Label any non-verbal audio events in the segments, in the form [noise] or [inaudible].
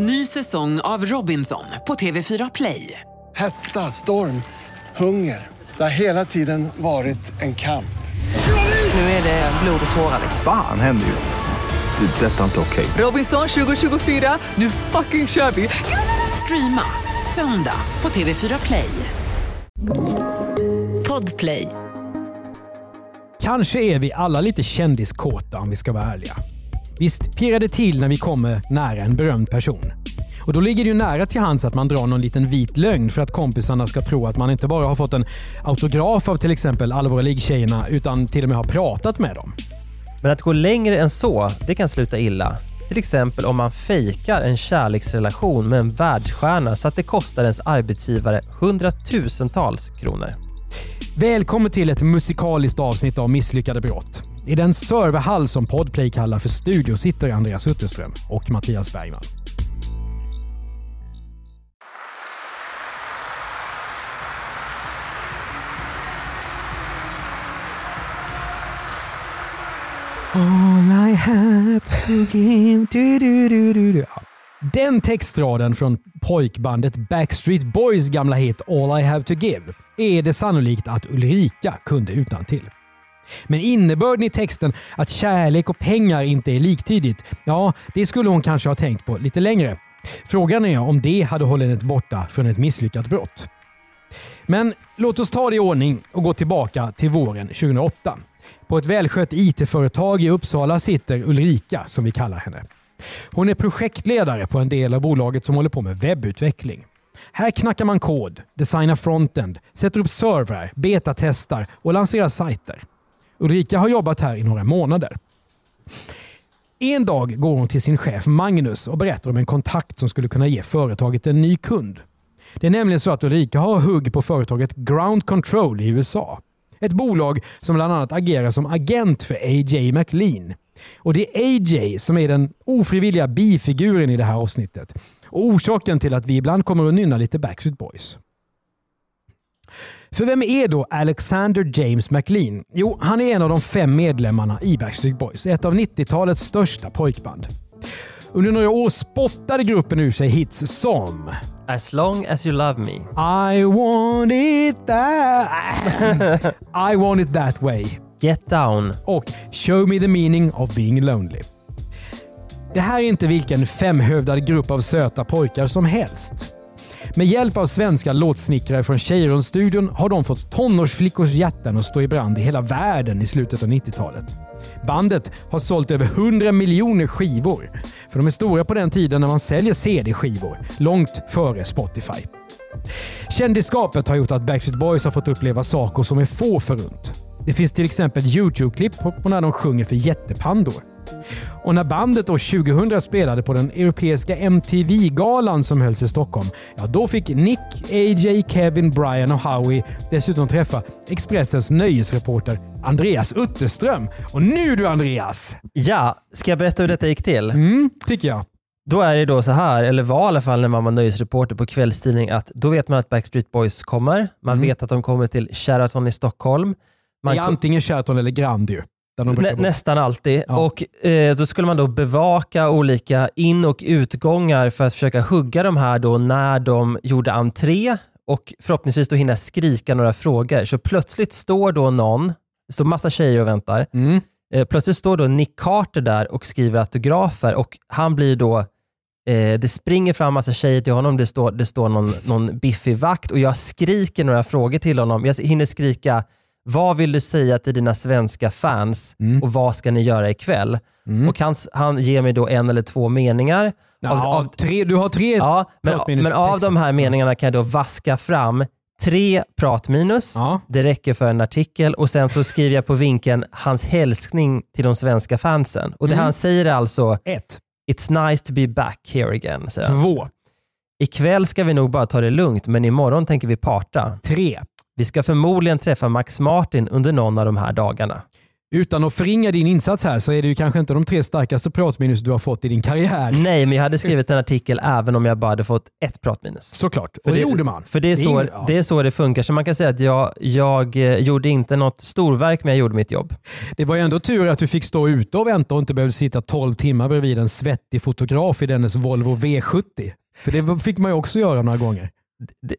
Ny säsong av Robinson på TV4 Play. Hetta, storm, hunger. Det har hela tiden varit en kamp. Nu är det blod och tårar. Fan händer just nu. Det. är Detta är inte okej. Robinson 2024, nu fucking kör vi! Streama söndag på TV4 Play. Podplay. Kanske är vi alla lite kändiskåta om vi ska vara ärliga. Visst pirrar det till när vi kommer nära en berömd person. Och Då ligger det ju nära till hands att man drar någon liten vit lögn för att kompisarna ska tro att man inte bara har fått en autograf av till exempel alla våra liggtjejerna utan till och med har pratat med dem. Men att gå längre än så, det kan sluta illa. Till exempel om man fejkar en kärleksrelation med en världsstjärna så att det kostar ens arbetsgivare hundratusentals kronor. Välkommen till ett musikaliskt avsnitt av Misslyckade brott. I den serverhall som Podplay kallar för studio sitter Andreas Utterström och Mattias Bergman. All I have to give du, du, du, du, du. Ja. Den textraden från pojkbandet Backstreet Boys gamla hit All I have to give är det sannolikt att Ulrika kunde utan till. Men innebörden i texten att kärlek och pengar inte är liktydigt, ja, det skulle hon kanske ha tänkt på lite längre. Frågan är om det hade hållit henne borta från ett misslyckat brott. Men låt oss ta det i ordning och gå tillbaka till våren 2008. På ett välskött IT-företag i Uppsala sitter Ulrika, som vi kallar henne. Hon är projektledare på en del av bolaget som håller på med webbutveckling. Här knackar man kod, designar frontend, sätter upp servrar, betatestar och lanserar sajter. Ulrika har jobbat här i några månader. En dag går hon till sin chef Magnus och berättar om en kontakt som skulle kunna ge företaget en ny kund. Det är nämligen så att Ulrika har hugg på företaget Ground Control i USA. Ett bolag som bland annat agerar som agent för AJ McLean. Och Det är AJ som är den ofrivilliga bifiguren i det här avsnittet. Och orsaken till att vi ibland kommer att nynna lite Backstreet Boys. För vem är då Alexander James McLean? Jo, han är en av de fem medlemmarna i Backstreet Boys, ett av 90-talets största pojkband. Under några år spottade gruppen ur sig hits som As long as you love me. I want it that... [laughs] I want it that way. Get down. Och Show me the meaning of being lonely. Det här är inte vilken femhövdad grupp av söta pojkar som helst. Med hjälp av svenska låtsnickrare från Cheiron-studion har de fått tonårsflickors hjärtan att stå i brand i hela världen i slutet av 90-talet. Bandet har sålt över 100 miljoner skivor. För de är stora på den tiden när man säljer CD-skivor, långt före Spotify. Kändisskapet har gjort att Backstreet Boys har fått uppleva saker som är få förunt. Det finns till exempel YouTube-klipp på när de sjunger för jättepandor. Och när bandet år 2000 spelade på den europeiska MTV-galan som hölls i Stockholm, ja då fick Nick, AJ, Kevin, Brian och Howie dessutom träffa Expressens nöjesreporter Andreas Utterström. Och nu du Andreas! Ja, ska jag berätta hur detta gick till? Mm, tycker jag. Då är det då så här, eller var i alla fall när man var nöjesreporter på kvällstidning, att då vet man att Backstreet Boys kommer. Man Mm. vet att de kommer till Sheraton i Stockholm. Man det är antingen Sheraton eller Grand ju. Nä, nästan alltid. Ja. Och eh, Då skulle man då bevaka olika in och utgångar för att försöka hugga de här då när de gjorde entré och förhoppningsvis då hinna skrika några frågor. Så plötsligt står då någon, det står massa tjejer och väntar. Mm. Eh, plötsligt står då Nick Carter där och skriver autografer och han blir då Eh, det springer fram massa tjejer till honom, det står, det står någon, någon biffig vakt och jag skriker några frågor till honom. Jag hinner skrika vad vill du säga till dina svenska fans Mm. och vad ska ni göra ikväll? Och han, han ger mig då en eller två meningar. Ja, Av- av- tre, du har tre Ja, men, men av de här meningarna kan jag då vaska fram tre pratminus. Ja. Det räcker för en artikel och sen så skriver jag på vinkeln hans hälsning till de svenska fansen. Och det Mm. han säger är alltså Ett. “It's nice to be back here again”. Två. Ikväll ska vi nog bara ta det lugnt, men imorgon tänker vi parta. Tre. Vi ska förmodligen träffa Max Martin under någon av de här dagarna. Utan att förringa din insats här så är det ju kanske inte de tre starkaste pratminus du har fått i din karriär. Nej, men jag hade skrivit en artikel även om jag bara hade fått ett pratminus. Såklart, och För det, gjorde man. För det är, så, ingen- ja. det är så det funkar. Så man kan säga att jag, jag eh, gjorde inte något storverk, men jag gjorde mitt jobb. Det var ju ändå tur att du fick stå ute och vänta och inte behövde sitta 12 timmar bredvid en svettig fotograf i dennes Volvo V70. För det fick man ju också göra några gånger.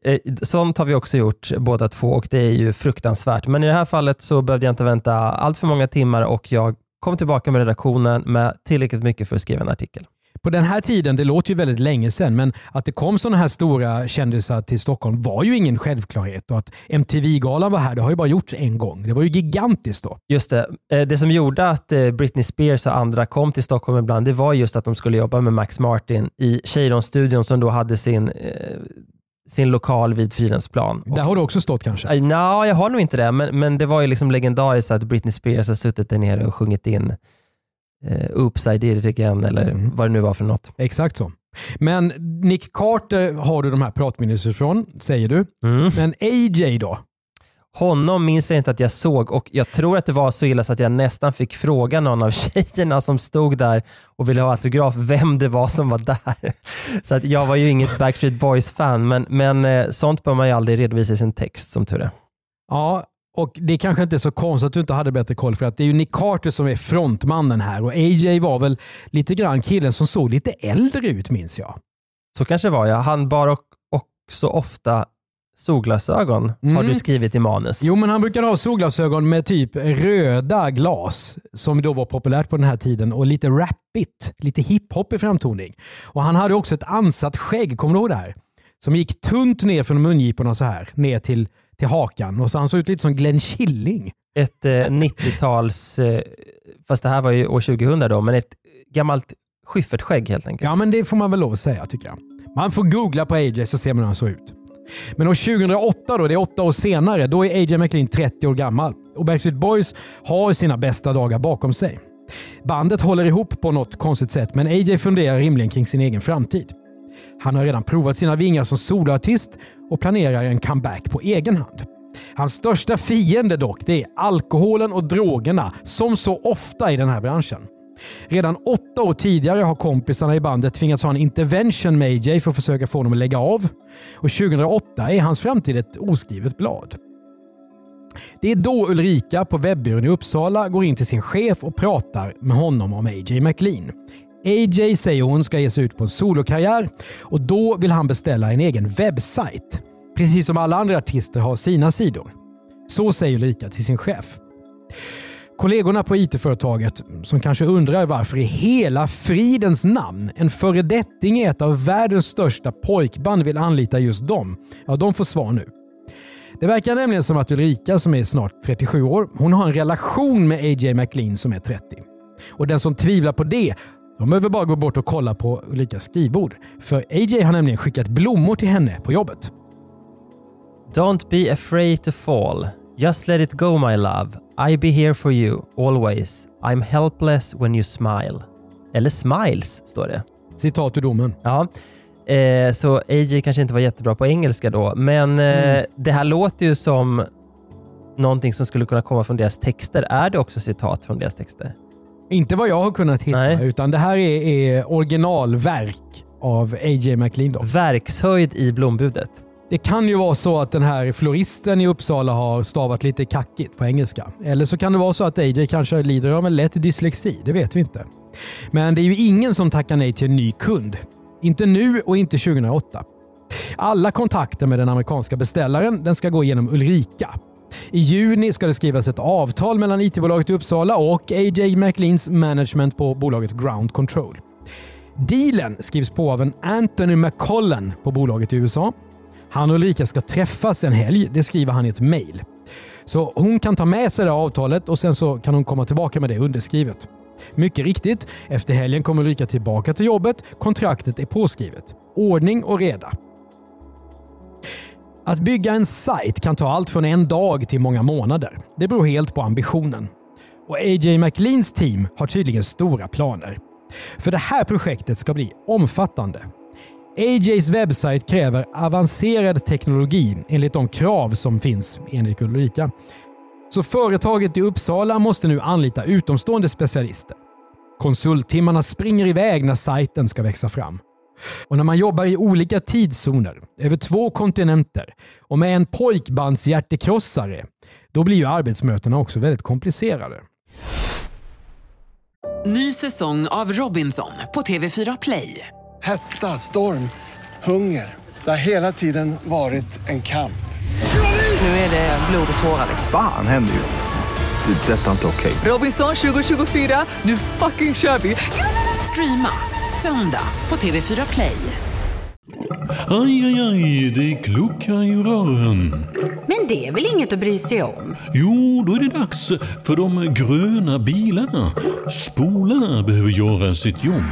Eh, Sånt har vi också gjort båda två och det är ju fruktansvärt. Men i det här fallet så behövde jag inte vänta allt för många timmar och jag kom tillbaka med redaktionen med tillräckligt mycket för att skriva en artikel. På den här tiden, det låter ju väldigt länge sedan, men att det kom sådana här stora kändisar till Stockholm var ju ingen självklarhet. Och att MTV-galan var här, det har ju bara gjorts en gång. Det var ju gigantiskt då. Just det. Eh, Det som gjorde att eh, Britney Spears och andra kom till Stockholm ibland, det var just att de skulle jobba med Max Martin i Cheiron-studion som då hade sin, sin lokal vid Fridhemsplan. Där har du också stått kanske? Eh, Nja, jag har nog inte det, men, men det var ju liksom legendariskt att Britney Spears har suttit där nere och sjungit in eh, Oops I did it again eller Mm. vad det nu var för något. Exakt så. Men Nick Carter har du de här pratminnes ifrån, säger du. Mm. Men AJ då? Honom minns jag inte att jag såg och jag tror att det var så illa så att jag nästan fick fråga någon av [laughs] tjejerna som stod där och ville ha autograf vem det var som var där. [laughs] Så att jag var ju inget Backstreet Boys-fan men, men eh, sånt bör man ju aldrig redovisa i sin text som tur är. Ja, och det är kanske inte är så konstigt att du inte hade bättre koll för att det är ju Nick Carter som är frontmannen här och AJ var väl lite grann killen som såg lite äldre ut minns jag. Så kanske var jag. Han bar och, också ofta solglasögon har Mm. du skrivit i manus. Jo, men han brukade ha solglasögon med typ röda glas som då var populärt på den här tiden och lite rappigt, lite hiphop i framtoning. Och han hade också ett ansatt skägg, kommer du ihåg det här? Som gick tunt ner från mungiporna så här, ner till, till hakan. Och så han såg ut lite som Glenn Killing. Ett eh, [laughs] 90-tals, eh, fast det här var ju år 2000 då, men ett gammalt Schyffertskägg helt enkelt. Ja, men det får man väl lov att säga tycker jag. Man får googla på AJ så ser man hur han såg ut. Men år 2008, då, det är åtta år senare, då är AJ McLean 30 år gammal. Och Backstreet Boys har sina bästa dagar bakom sig. Bandet håller ihop på något konstigt sätt, men AJ funderar rimligen kring sin egen framtid. Han har redan provat sina vingar som soloartist och planerar en comeback på egen hand. Hans största fiende dock, det är alkoholen och drogerna, som så ofta i den här branschen. Redan åtta år tidigare har kompisarna i bandet tvingats ha en intervention med AJ för att försöka få honom att lägga av. Och 2008 är hans framtid ett oskrivet blad. Det är då Ulrika på webbyrån i Uppsala går in till sin chef och pratar med honom om AJ McLean. AJ säger hon ska ge sig ut på en solokarriär och då vill han beställa en egen webbsajt. Precis som alla andra artister har sina sidor. Så säger Ulrika till sin chef. Kollegorna på IT-företaget som kanske undrar varför i hela fridens namn en föredetting i ett av världens största pojkband vill anlita just dem. Ja, de får svar nu. Det verkar nämligen som att Ulrika som är snart 37 år, hon har en relation med AJ McLean som är 30. Och den som tvivlar på det, de behöver bara gå bort och kolla på Ulrikas skrivbord. För AJ har nämligen skickat blommor till henne på jobbet. Don't be afraid to fall. Just let it go my love. I be here for you, always. I'm helpless when you smile. Eller smiles, står det. Citat ur domen. Ja. Eh, så AJ kanske inte var jättebra på engelska då, men eh, Mm. det här låter ju som någonting som skulle kunna komma från deras texter. Är det också citat från deras texter? Inte vad jag har kunnat hitta, Nej. utan det här är, är originalverk av AJ McLean. Verkshöjd i blombudet. Det kan ju vara så att den här floristen i Uppsala har stavat lite kackigt på engelska. Eller så kan det vara så att AJ kanske lider av en lätt dyslexi. Det vet vi inte. Men det är ju ingen som tackar nej till en ny kund. Inte nu och inte 2008. Alla kontakter med den amerikanska beställaren den ska gå genom Ulrika. I juni ska det skrivas ett avtal mellan IT-bolaget i Uppsala och AJ McLeans management på bolaget Ground Control. Dealen skrivs på av en Anthony McCollen på bolaget i USA. Han och Ulrika ska träffas en helg, det skriver han i ett mejl. Så hon kan ta med sig det avtalet och sen så kan hon komma tillbaka med det underskrivet. Mycket riktigt, efter helgen kommer Ulrika tillbaka till jobbet. Kontraktet är påskrivet. Ordning och reda. Att bygga en sajt kan ta allt från en dag till många månader. Det beror helt på ambitionen. Och AJ McLeans team har tydligen stora planer. För det här projektet ska bli omfattande. AJs webbsajt kräver avancerad teknologi enligt de krav som finns enligt Ulrika. Så företaget i Uppsala måste nu anlita utomstående specialister. Konsulttimmarna springer iväg när sajten ska växa fram. Och när man jobbar i olika tidszoner, över två kontinenter och med en pojkbandshjärtekrossare, då blir ju arbetsmötena också väldigt komplicerade. Ny säsong av Robinson på TV4 Play. Hetta, storm, hunger. Det har hela tiden varit en kamp. Nu är det blod och tårar. Fan händer just nu. Det. är Detta är inte okej. Robinson 2024, nu fucking kör vi! Streama söndag på TV4 Play. Aj, aj, aj, det kluckar i rören. Men det är väl inget att bry sig om? Jo, då är det dags för de gröna bilarna. Spolarna behöver göra sitt jobb.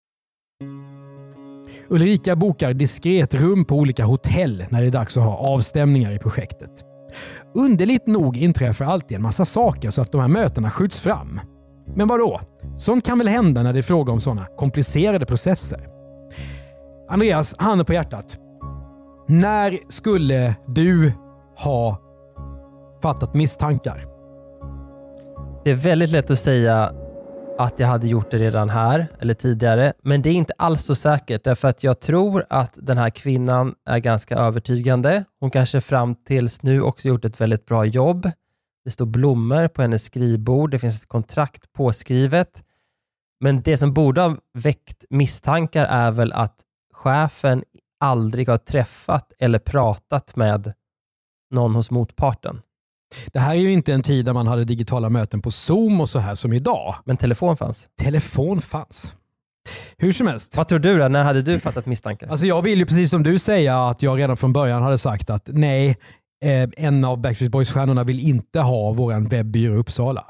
Ulrika bokar diskret rum på olika hotell när det är dags att ha avstämningar i projektet. Underligt nog inträffar alltid en massa saker så att de här mötena skjuts fram. Men vadå? Sånt kan väl hända när det är fråga om sådana komplicerade processer? Andreas, handen på hjärtat. När skulle du ha fattat misstankar? Det är väldigt lätt att säga att jag hade gjort det redan här eller tidigare, men det är inte alls så säkert därför att jag tror att den här kvinnan är ganska övertygande. Hon kanske fram tills nu också gjort ett väldigt bra jobb. Det står blommor på hennes skrivbord, det finns ett kontrakt påskrivet. Men det som borde ha väckt misstankar är väl att chefen aldrig har träffat eller pratat med någon hos motparten. Det här är ju inte en tid där man hade digitala möten på Zoom och så här som idag. Men telefon fanns. Telefon fanns. Hur som helst. Vad tror du då? När hade du fattat misstankar? Alltså jag vill ju precis som du säga att jag redan från början hade sagt att nej, eh, en av Backstreet Boys-stjärnorna vill inte ha vår webbyrå i Uppsala.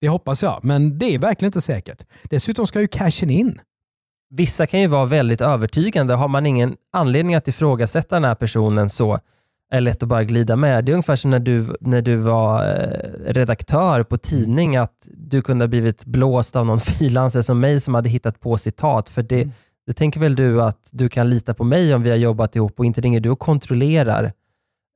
Det hoppas jag, men det är verkligen inte säkert. Dessutom ska ju cashen in. Vissa kan ju vara väldigt övertygande. Har man ingen anledning att ifrågasätta den här personen så är lätt att bara glida med. Det är ungefär som när du, när du var eh, redaktör på tidning, att du kunde ha blivit blåst av någon [laughs] frilansare som mig som hade hittat på citat. För det, det tänker väl du att du kan lita på mig om vi har jobbat ihop och inte ringer du och kontrollerar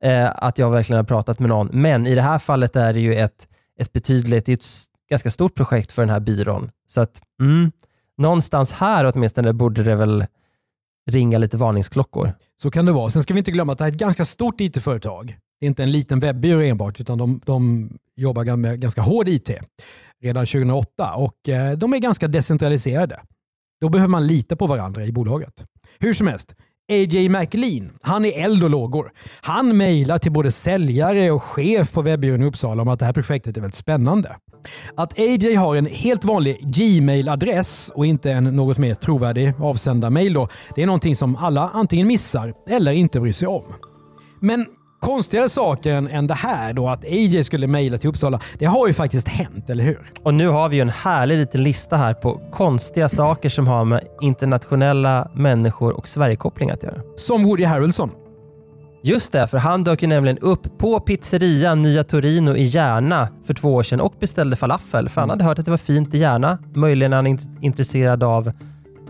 eh, att jag verkligen har pratat med någon. Men i det här fallet är det ju ett, ett betydligt, ett ganska stort projekt för den här byrån. Så att mm, någonstans här åtminstone borde det väl ringa lite varningsklockor. Så kan det vara. Sen ska vi inte glömma att det här är ett ganska stort IT-företag. Det är inte en liten webbyrå enbart, utan de, de jobbar med ganska hård IT redan 2008 och eh, de är ganska decentraliserade. Då behöver man lita på varandra i bolaget. Hur som helst, AJ McLean, han är eld och lågor. Han mejlar till både säljare och chef på webbyrån i Uppsala om att det här projektet är väldigt spännande. Att AJ har en helt vanlig Gmail-adress och inte en något mer trovärdig avsändarmail då, det är någonting som alla antingen missar eller inte bryr sig om. Men konstigare saker än, än det här då, att AJ skulle mejla till Uppsala, det har ju faktiskt hänt, eller hur? Och nu har vi ju en härlig liten lista här på konstiga saker som har med internationella människor och Sverigekoppling att göra. Som Woody Harrelson. Just det, för han dök ju nämligen upp på pizzerian Nya Torino i Järna för två år sedan och beställde falafel. För han hade hört att det var fint i Järna. Möjligen är han int- intresserad av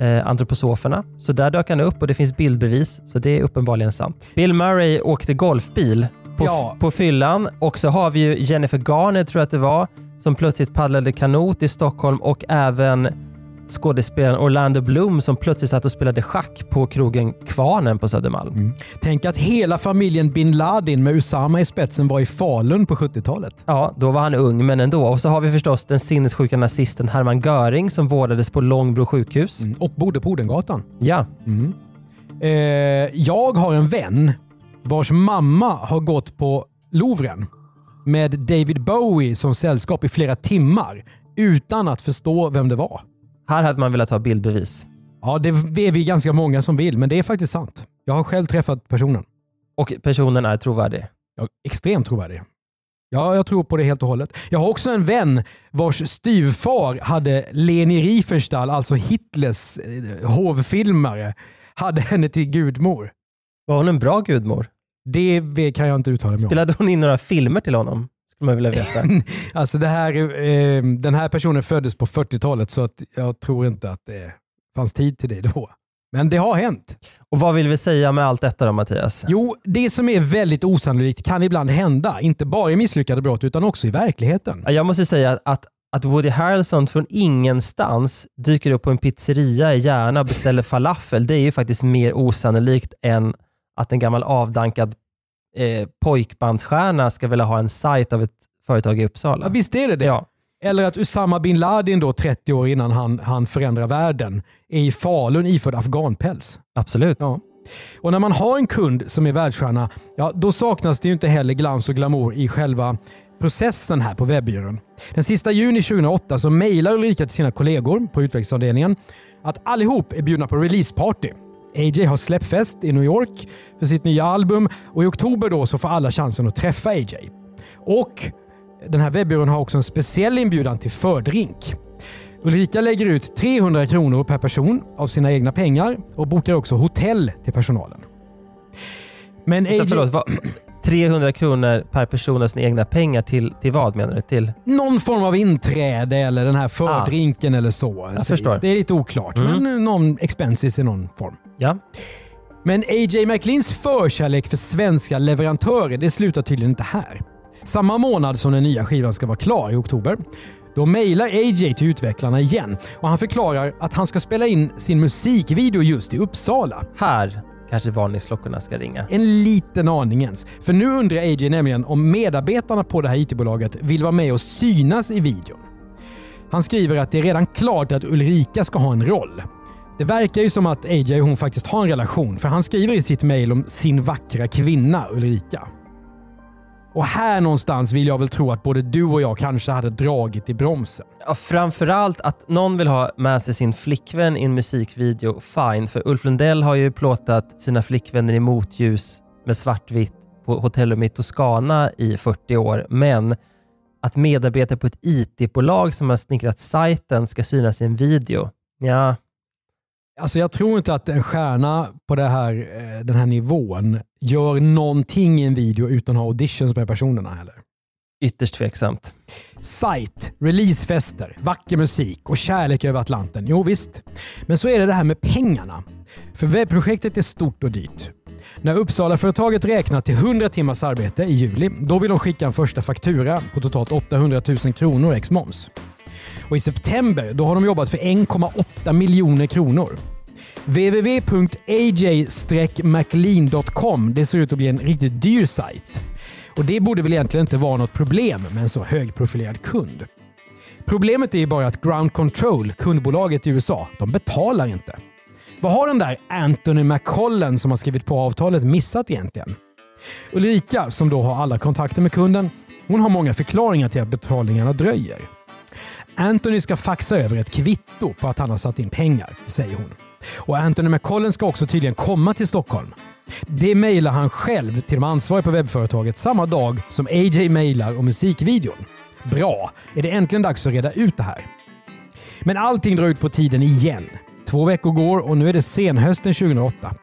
eh, antroposoferna. Så där dök han upp och det finns bildbevis, så det är uppenbarligen sant. Bill Murray åkte golfbil på, Ja. på fyllan och så har vi ju Jennifer Garner, tror jag att det var, som plötsligt paddlade kanot i Stockholm och även skådespelaren Orlando Bloom som plötsligt satt och spelade schack på krogen Kvarnen på Södermalm. Tänk att hela familjen bin Laden med Usama i spetsen var i Falun på 70-talet. Ja, då var han ung, men ändå. Och så har vi förstås den sinnessjuka nazisten Hermann Göring som vårdades på Långbro sjukhus. Och bodde på Odengatan. Ja, Eh, jag har en vän vars mamma har gått på Louvren med David Bowie som sällskap i flera timmar utan att förstå vem det var. Här hade man velat ha bildbevis. Ja, det är vi ganska många som vill, men det är faktiskt sant. Jag har själv träffat personen. Och personen är trovärdig. Är extremt trovärdig. Ja, jag tror på det helt och hållet. Jag har också en vän vars styvfar hade Leni Riefenstahl, alltså Hitlers eh, hovfilmare, hade henne till gudmor. Var hon en bra gudmor? Det kan jag inte uttala mig om. Spelade hon in några filmer till honom? Man vilja veta. [laughs] Alltså det här, eh, den här personen föddes på 40-talet så att jag tror inte att det fanns tid till det då. Men det har hänt. Och vad vill vi säga med allt detta då Mattias? Jo, det som är väldigt osannolikt kan ibland hända. Inte bara i misslyckade brott utan också i verkligheten. Jag måste säga att, att Woody Harrelson från ingenstans dyker upp på en pizzeria i Järna och beställer falafel, det är ju faktiskt mer osannolikt än att en gammal avdankad eh, pojkbandsstjärna ska vilja ha en sajt av ett företag i Uppsala. Ja, visst är det det. Ja. Eller att Usama bin Laden då 30 år innan han, han förändrar världen är i Falun iförd afghanpäls. Absolut. Ja. Och när man har en kund som är världsstjärna, ja, då saknas det ju inte heller glans och glamour i själva processen här på webbyrån. Den sista juni 2008 så mejlar Ulrika till sina kollegor på utvecklingsavdelningen att allihop är bjudna på releaseparty. AJ har släppfest i New York för sitt nya album och i oktober då så får alla chansen att träffa AJ. Och den här webbyrån har också en speciell inbjudan till fördrink. Ulrika lägger ut 300 kronor per person av sina egna pengar och bokar också hotell till personalen. Men AJ... Förlåt, vad, [clears throat] 300 kronor per person av sina egna pengar till, till vad menar du? Till? Någon form av inträde eller den här fördrinken ah. eller så. Det är lite oklart, Mm. men någon expenses i någon form. Ja. Men AJ McLeans förkärlek för svenska leverantörer det slutar tydligen inte här. Samma månad som den nya skivan ska vara klar i oktober, då mejlar AJ till utvecklarna igen och han förklarar att han ska spela in sin musikvideo just i Uppsala. Här kanske varningsklockorna ska ringa. En liten aning ens. För nu undrar AJ nämligen om medarbetarna på det här IT-bolaget vill vara med och synas i videon. Han skriver att det är redan klart att Ulrika ska ha en roll. Det verkar ju som att AJ och hon faktiskt har en relation för han skriver i sitt mejl om sin vackra kvinna Ulrika. Och här någonstans vill jag väl tro att både du och jag kanske hade dragit i bromsen. Ja, framförallt att någon vill ha med sig sin flickvän i en musikvideo, fine. För Ulf Lundell har ju plåtat sina flickvänner i motljus med svartvitt på hotellrum i Toscana i 40 år. Men att medarbetare på ett IT-bolag som har snickrat sajten ska synas i en video, ja. Alltså jag tror inte att en stjärna på här, eh, den här nivån gör någonting i en video utan att ha auditions med personerna heller. Ytterst tveksamt. Sajt, releasefester, vacker musik och kärlek över Atlanten. Jo visst. Men så är det det här med pengarna. För webbprojektet är stort och dyrt. När Uppsala-företaget räknar till 100 timmars arbete i juli, då vill de skicka en första faktura på totalt 800 000 kronor ex moms. Och i september då har de jobbat för 1,8 miljoner kronor www.aj-mclean.com Det ser ut att bli en riktigt dyr sajt. Och Det borde väl egentligen inte vara något problem med en så högprofilerad kund. Problemet är ju bara att Ground Control, kundbolaget i USA, de betalar inte. Vad har den där Anthony McCollen som har skrivit på avtalet missat egentligen? Ulrika, som då har alla kontakter med kunden, hon har många förklaringar till att betalningarna dröjer. Anthony ska faxa över ett kvitto på att han har satt in pengar, säger hon. Och Anthony McCollen ska också tydligen komma till Stockholm. Det mejlar han själv till de ansvariga på webbföretaget samma dag som AJ mejlar om musikvideon. Bra! Är det äntligen dags att reda ut det här? Men allting drar ut på tiden igen. Två veckor går och nu är det senhösten 2008.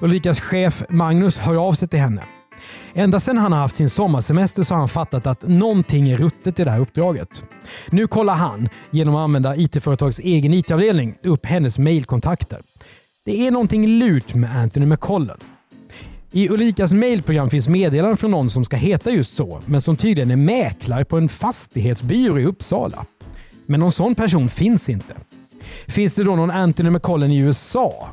Ulrikas chef Magnus hör av sig till henne. Ända sedan han har haft sin sommarsemester så har han fattat att någonting är ruttet i det här uppdraget. Nu kollar han, genom att använda IT-företagets egen IT-avdelning, upp hennes mejlkontakter. Det är någonting lurt med Anthony McCollen. I Ulrikas mejlprogram finns meddelanden från någon som ska heta just så, men som tydligen är mäklare på en fastighetsbyrå i Uppsala. Men någon sån person finns inte. Finns det då någon Anthony McCollen i USA?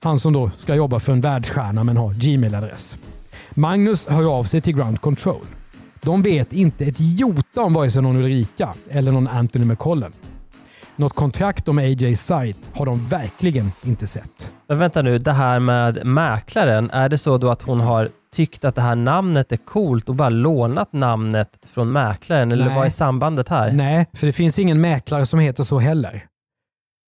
Han som då ska jobba för en världsstjärna men har Gmail-adress. Magnus hör av sig till Ground Control. De vet inte ett jota om vare sig någon Ulrika eller någon Anthony McCollen. Något kontrakt om AJs sajt har de verkligen inte sett. Men vänta nu, det här med mäklaren, är det så då att hon har tyckt att det här namnet är coolt och bara lånat namnet från mäklaren? Eller Nej. vad är sambandet här? Nej, för det finns ingen mäklare som heter så heller.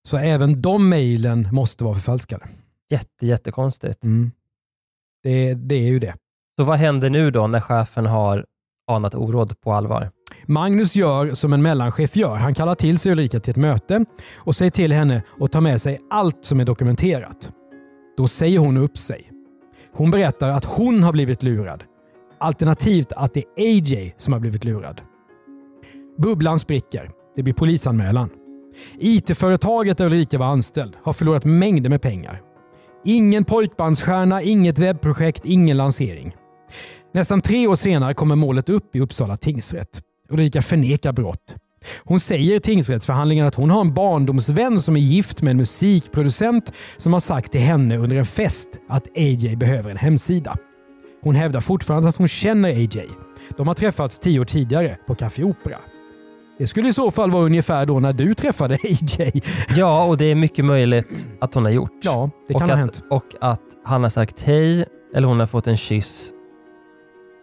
Så även de mejlen måste vara förfalskade. Jätte, jättekonstigt. Mm. Det, det är ju det. Så vad händer nu då när chefen har anat oråd på allvar. Magnus gör som en mellanchef gör. Han kallar till sig Ulrika till ett möte och säger till henne att ta med sig allt som är dokumenterat. Då säger hon upp sig. Hon berättar att hon har blivit lurad. Alternativt att det är AJ som har blivit lurad. Bubblan spricker. Det blir polisanmälan. IT-företaget där Ulrika var anställd har förlorat mängder med pengar. Ingen pojkbandsstjärna, inget webbprojekt, ingen lansering. Nästan tre år senare kommer målet upp i Uppsala tingsrätt. Ulrika förnekar brott. Hon säger i tingsrättsförhandlingen att hon har en barndomsvän som är gift med en musikproducent som har sagt till henne under en fest att AJ behöver en hemsida. Hon hävdar fortfarande att hon känner AJ. De har träffats tio år tidigare på Café Opera. Det skulle i så fall vara ungefär då när du träffade [laughs] AJ. Ja, och det är mycket möjligt att hon har gjort. Ja, det och kan ha att, hänt. Och att han har sagt hej, eller hon har fått en kyss.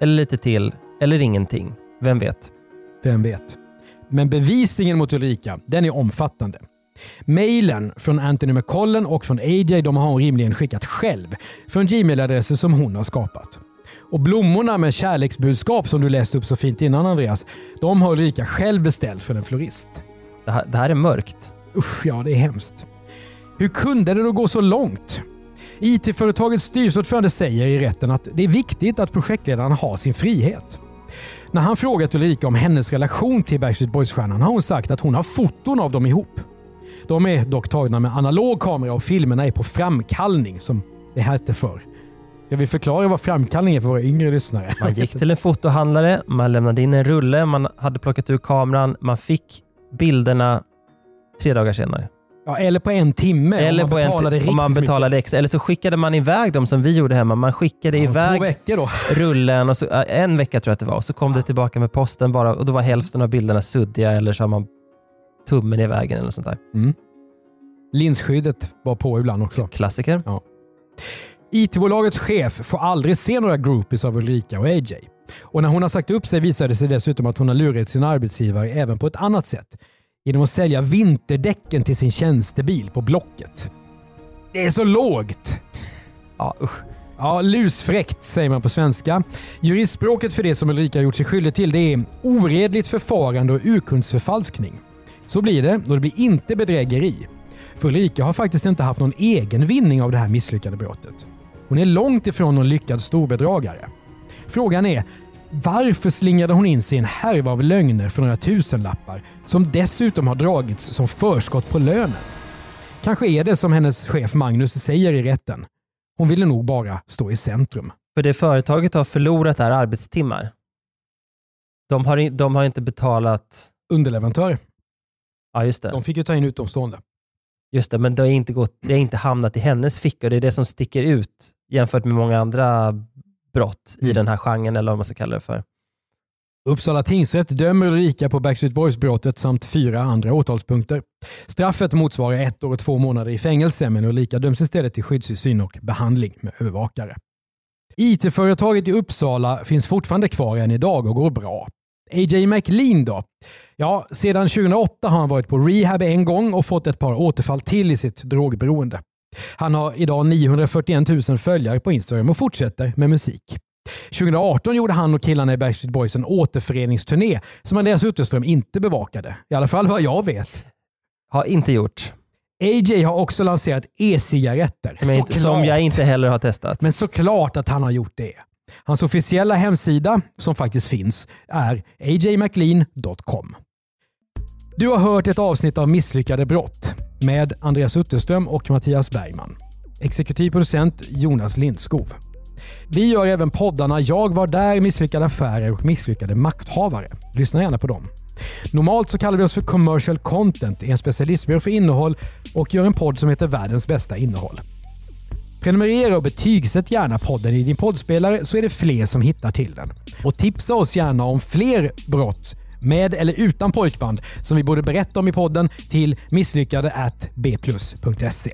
Eller lite till, eller ingenting. Vem vet? Vem vet? Men bevisningen mot Ulrika, den är omfattande. Mailen från Anthony McCollen och från AJ de har hon rimligen skickat själv från Gmail-adresser som hon har skapat. Och blommorna med kärleksbudskap som du läste upp så fint innan Andreas, de har Ulrika själv beställt för en florist. Det här, det här är mörkt. Usch, ja det är hemskt. Hur kunde det då gå så långt? IT-företagets styrelseordförande säger i rätten att det är viktigt att projektledaren har sin frihet. När han frågat Ulrika om hennes relation till Backstreet Boys-stjärnan har hon sagt att hon har foton av dem ihop. De är dock tagna med analog kamera och filmerna är på framkallning som det hette förr. Ska vi förklara vad framkallning är för våra yngre lyssnare? Man gick till en fotohandlare, man lämnade in en rulle, man hade plockat ur kameran, man fick bilderna tre dagar senare. Ja, eller på en timme Eller om man betalade om riktigt man mycket. betalade extra. Eller så skickade man iväg dem som vi gjorde hemma. Man skickade Ja, iväg [laughs] rullen, och så, en vecka tror jag att det var. Och så kom det tillbaka med posten bara och då var hälften av bilderna suddiga eller så har man tummen i vägen eller något sånt där. Mm. Linsskyddet var på ibland också. Klassiker. IT-bolagets chef får aldrig se några groupies av Ulrika och AJ. Och när hon har sagt upp sig visar det sig dessutom att hon har lurat sin arbetsgivare även på ett annat sätt. Genom att sälja vinterdäcken till sin tjänstebil på Blocket. Det är så lågt! [laughs] Ja, usch. Ja, lusfräckt säger man på svenska. Juristspråket för det som Ulrika gjort sig skyldig till det är oredligt förfarande och urkundsförfalskning. Så blir det och det blir inte bedrägeri. För Ulrika har faktiskt inte haft någon egen vinning av det här misslyckade brottet. Hon är långt ifrån någon lyckad storbedragare. Frågan är, varför slingade hon in sig i en härva av lögner för några tusenlappar som dessutom har dragits som förskott på lönen? Kanske är det som hennes chef Magnus säger i rätten. Hon ville nog bara stå i centrum. För det företaget har förlorat är arbetstimmar. De har, de har inte betalat... Underleverantör. Ja, just det. De fick ju ta in utomstående. Just det, men det har, inte gått, det har inte hamnat i hennes ficka. Det är det som sticker ut jämfört med många andra brott i Mm. den här genren, eller vad man ska kalla det för. Uppsala tingsrätt dömer Ulrika på Backstreet Boys-brottet samt fyra andra åtalspunkter. Straffet motsvarar ett år och två månader i fängelse men Ulrika döms istället till skyddstillsyn och behandling med övervakare. IT-företaget i Uppsala finns fortfarande kvar än idag och går bra. AJ McLean då? Ja, sedan 2008 har han varit på rehab en gång och fått ett par återfall till i sitt drogberoende. Han har idag 941 000 följare på Instagram och fortsätter med musik. 2018 gjorde han och killarna i Backstreet Boys en återföreningsturné som Andreas Utterström inte bevakade. I alla fall vad jag vet. Har inte gjort. AJ har också lanserat e-cigaretter. Som jag, inte, som jag inte heller har testat. Men såklart att han har gjort det. Hans officiella hemsida, som faktiskt finns, är ajmclean.com. Du har hört ett avsnitt av Misslyckade brott med Andreas Utterström och Mattias Bergman. Exekutiv producent Jonas Lindskov. Vi gör även poddarna Jag var där, Misslyckade affärer och Misslyckade makthavare. Lyssna gärna på dem. Normalt så kallar vi oss för commercial content, är en specialistbyrå för innehåll och gör en podd som heter Världens bästa innehåll. Prenumerera och betygsätt gärna podden i din poddspelare så är det fler som hittar till den. Och tipsa oss gärna om fler brott med eller utan pojkband som vi borde berätta om i podden till misslyckade bplus.se.